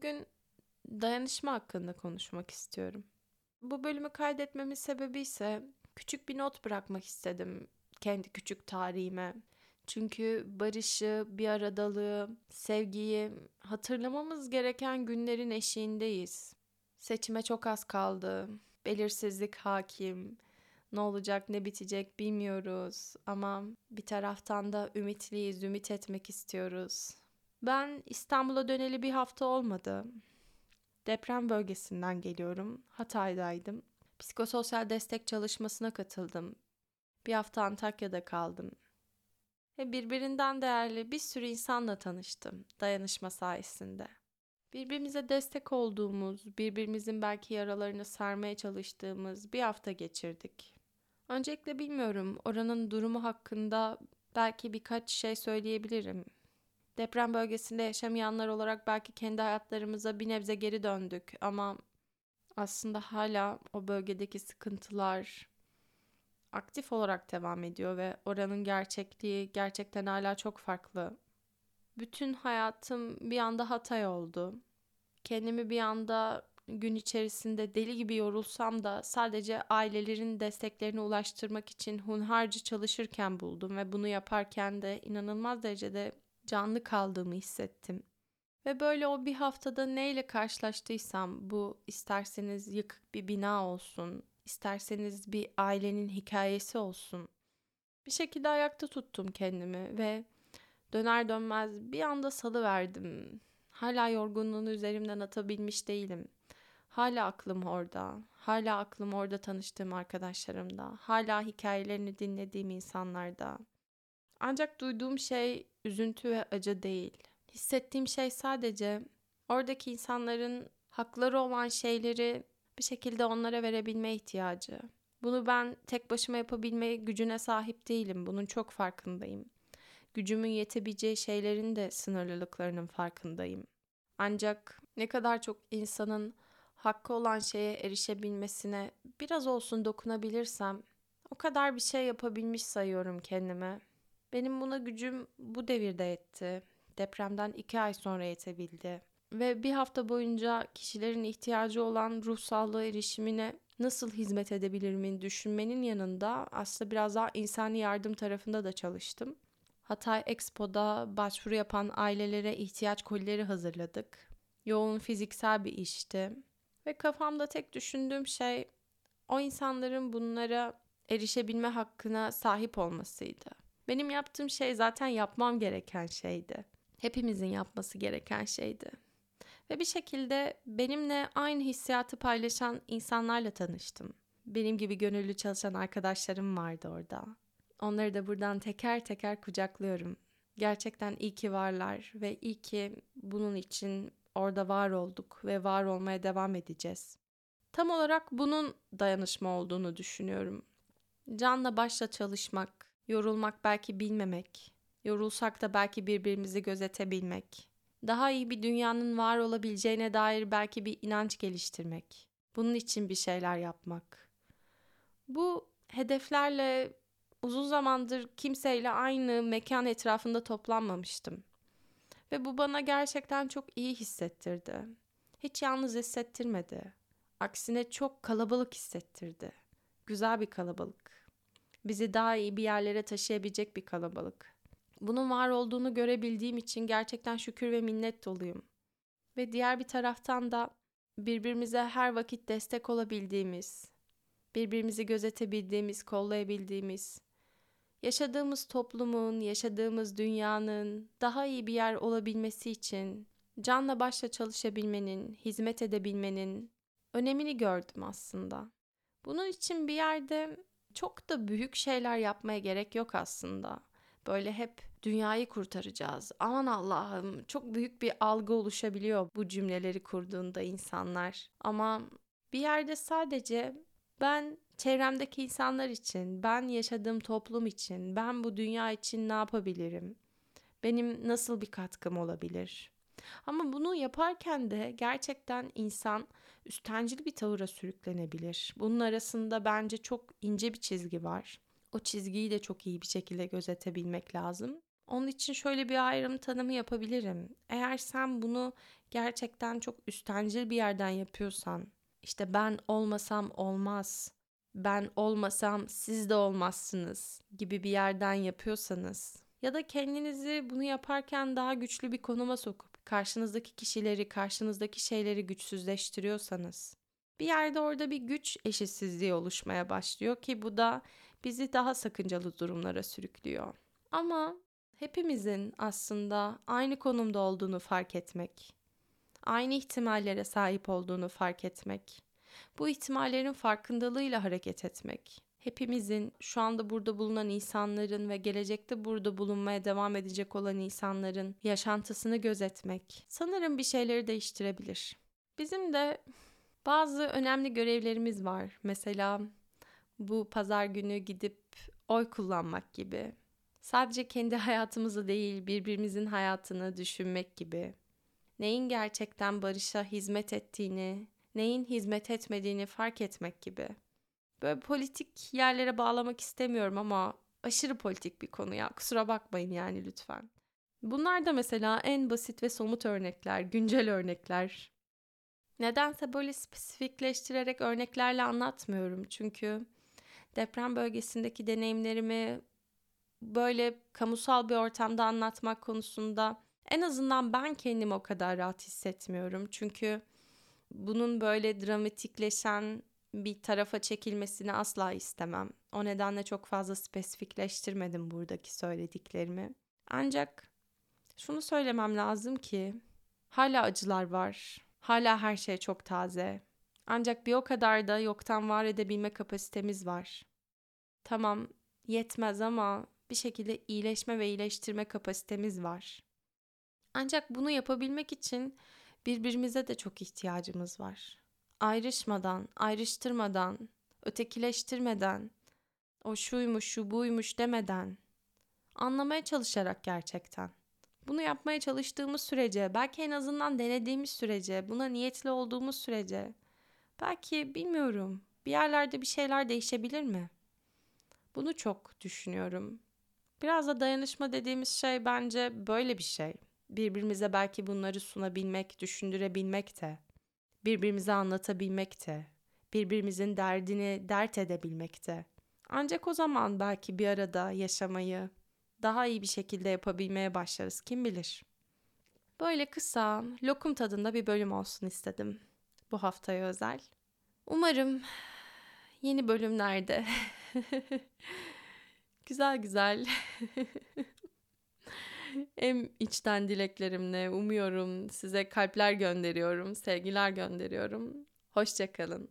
Bugün dayanışma hakkında konuşmak istiyorum. Bu bölümü kaydetmemin sebebi ise küçük bir not bırakmak istedim kendi küçük tarihime. Çünkü barışı, bir aradalığı, sevgiyi hatırlamamız gereken günlerin eşiğindeyiz. Seçime çok az kaldı. Belirsizlik hakim. Ne olacak, ne bitecek bilmiyoruz ama bir taraftan da ümitliyiz, ümit etmek istiyoruz. Ben İstanbul'a döneli bir hafta olmadı. Deprem bölgesinden geliyorum. Hatay'daydım. Psikososyal destek çalışmasına katıldım. Bir hafta Antakya'da kaldım. Ve birbirinden değerli bir sürü insanla tanıştım dayanışma sayesinde. Birbirimize destek olduğumuz, birbirimizin belki yaralarını sarmaya çalıştığımız bir hafta geçirdik. Öncelikle bilmiyorum oranın durumu hakkında belki birkaç şey söyleyebilirim. Deprem bölgesinde yaşamayanlar olarak belki kendi hayatlarımıza bir nebze geri döndük ama aslında hala o bölgedeki sıkıntılar aktif olarak devam ediyor ve oranın gerçekliği gerçekten hala çok farklı. Bütün hayatım bir anda Hatay oldu. Kendimi bir anda gün içerisinde deli gibi yorulsam da sadece ailelerin desteklerini ulaştırmak için hunharca çalışırken buldum ve bunu yaparken de inanılmaz derecede canlı kaldığımı hissettim. Ve böyle o bir haftada neyle karşılaştıysam bu isterseniz yıkık bir bina olsun, isterseniz bir ailenin hikayesi olsun. Bir şekilde ayakta tuttum kendimi ve döner dönmez bir anda salı verdim. Hala yorgunluğunu üzerimden atabilmiş değilim. Hala aklım orada. Hala aklım orada tanıştığım arkadaşlarımda. Hala hikayelerini dinlediğim insanlarda. Ancak duyduğum şey üzüntü ve acı değil. Hissettiğim şey sadece oradaki insanların hakları olan şeyleri bir şekilde onlara verebilme ihtiyacı. Bunu ben tek başıma yapabilme gücüne sahip değilim. Bunun çok farkındayım. Gücümün yetebileceği şeylerin de sınırlılıklarının farkındayım. Ancak ne kadar çok insanın hakkı olan şeye erişebilmesine biraz olsun dokunabilirsem o kadar bir şey yapabilmiş sayıyorum kendime. Benim buna gücüm bu devirde yetti. Depremden iki ay sonra yetebildi. Ve bir hafta boyunca kişilerin ihtiyacı olan ruh erişimine nasıl hizmet edebilirimin düşünmenin yanında aslında biraz daha insani yardım tarafında da çalıştım. Hatay Expo'da başvuru yapan ailelere ihtiyaç kolileri hazırladık. Yoğun fiziksel bir işti. Ve kafamda tek düşündüğüm şey o insanların bunlara erişebilme hakkına sahip olmasıydı. Benim yaptığım şey zaten yapmam gereken şeydi. Hepimizin yapması gereken şeydi. Ve bir şekilde benimle aynı hissiyatı paylaşan insanlarla tanıştım. Benim gibi gönüllü çalışan arkadaşlarım vardı orada. Onları da buradan teker teker kucaklıyorum. Gerçekten iyi ki varlar ve iyi ki bunun için orada var olduk ve var olmaya devam edeceğiz. Tam olarak bunun dayanışma olduğunu düşünüyorum. Canla başla çalışmak, Yorulmak belki bilmemek, yorulsak da belki birbirimizi gözetebilmek. Daha iyi bir dünyanın var olabileceğine dair belki bir inanç geliştirmek. Bunun için bir şeyler yapmak. Bu hedeflerle uzun zamandır kimseyle aynı mekan etrafında toplanmamıştım. Ve bu bana gerçekten çok iyi hissettirdi. Hiç yalnız hissettirmedi. Aksine çok kalabalık hissettirdi. Güzel bir kalabalık bizi daha iyi bir yerlere taşıyabilecek bir kalabalık. Bunun var olduğunu görebildiğim için gerçekten şükür ve minnet doluyum. Ve diğer bir taraftan da birbirimize her vakit destek olabildiğimiz, birbirimizi gözetebildiğimiz, kollayabildiğimiz, yaşadığımız toplumun, yaşadığımız dünyanın daha iyi bir yer olabilmesi için canla başla çalışabilmenin, hizmet edebilmenin önemini gördüm aslında. Bunun için bir yerde çok da büyük şeyler yapmaya gerek yok aslında. Böyle hep dünyayı kurtaracağız. Aman Allah'ım çok büyük bir algı oluşabiliyor bu cümleleri kurduğunda insanlar. Ama bir yerde sadece ben çevremdeki insanlar için, ben yaşadığım toplum için, ben bu dünya için ne yapabilirim? Benim nasıl bir katkım olabilir? Ama bunu yaparken de gerçekten insan üstencil bir tavıra sürüklenebilir. Bunun arasında bence çok ince bir çizgi var. O çizgiyi de çok iyi bir şekilde gözetebilmek lazım. Onun için şöyle bir ayrım tanımı yapabilirim. Eğer sen bunu gerçekten çok üstencil bir yerden yapıyorsan, işte ben olmasam olmaz, ben olmasam siz de olmazsınız gibi bir yerden yapıyorsanız ya da kendinizi bunu yaparken daha güçlü bir konuma sokup karşınızdaki kişileri, karşınızdaki şeyleri güçsüzleştiriyorsanız bir yerde orada bir güç eşitsizliği oluşmaya başlıyor ki bu da bizi daha sakıncalı durumlara sürüklüyor. Ama hepimizin aslında aynı konumda olduğunu fark etmek, aynı ihtimallere sahip olduğunu fark etmek, bu ihtimallerin farkındalığıyla hareket etmek, hepimizin şu anda burada bulunan insanların ve gelecekte burada bulunmaya devam edecek olan insanların yaşantısını gözetmek sanırım bir şeyleri değiştirebilir. Bizim de bazı önemli görevlerimiz var. Mesela bu pazar günü gidip oy kullanmak gibi. Sadece kendi hayatımızı değil, birbirimizin hayatını düşünmek gibi. Neyin gerçekten barışa hizmet ettiğini, neyin hizmet etmediğini fark etmek gibi. Böyle politik yerlere bağlamak istemiyorum ama aşırı politik bir konu ya. Kusura bakmayın yani lütfen. Bunlar da mesela en basit ve somut örnekler, güncel örnekler. Nedense böyle spesifikleştirerek örneklerle anlatmıyorum. Çünkü deprem bölgesindeki deneyimlerimi böyle kamusal bir ortamda anlatmak konusunda en azından ben kendimi o kadar rahat hissetmiyorum. Çünkü bunun böyle dramatikleşen bir tarafa çekilmesini asla istemem. O nedenle çok fazla spesifikleştirmedim buradaki söylediklerimi. Ancak şunu söylemem lazım ki hala acılar var. Hala her şey çok taze. Ancak bir o kadar da yoktan var edebilme kapasitemiz var. Tamam, yetmez ama bir şekilde iyileşme ve iyileştirme kapasitemiz var. Ancak bunu yapabilmek için birbirimize de çok ihtiyacımız var. Ayrışmadan, ayrıştırmadan, ötekileştirmeden, o şuymuş, şu buymuş demeden, anlamaya çalışarak gerçekten. Bunu yapmaya çalıştığımız sürece, belki en azından denediğimiz sürece, buna niyetli olduğumuz sürece, belki bilmiyorum, bir yerlerde bir şeyler değişebilir mi? Bunu çok düşünüyorum. Biraz da dayanışma dediğimiz şey bence böyle bir şey. Birbirimize belki bunları sunabilmek, düşündürebilmek de, birbirimize anlatabilmek de, birbirimizin derdini dert edebilmek de. Ancak o zaman belki bir arada yaşamayı daha iyi bir şekilde yapabilmeye başlarız kim bilir. Böyle kısa, lokum tadında bir bölüm olsun istedim bu haftaya özel. Umarım yeni bölümlerde güzel güzel en içten dileklerimle umuyorum size kalpler gönderiyorum, sevgiler gönderiyorum. Hoşçakalın.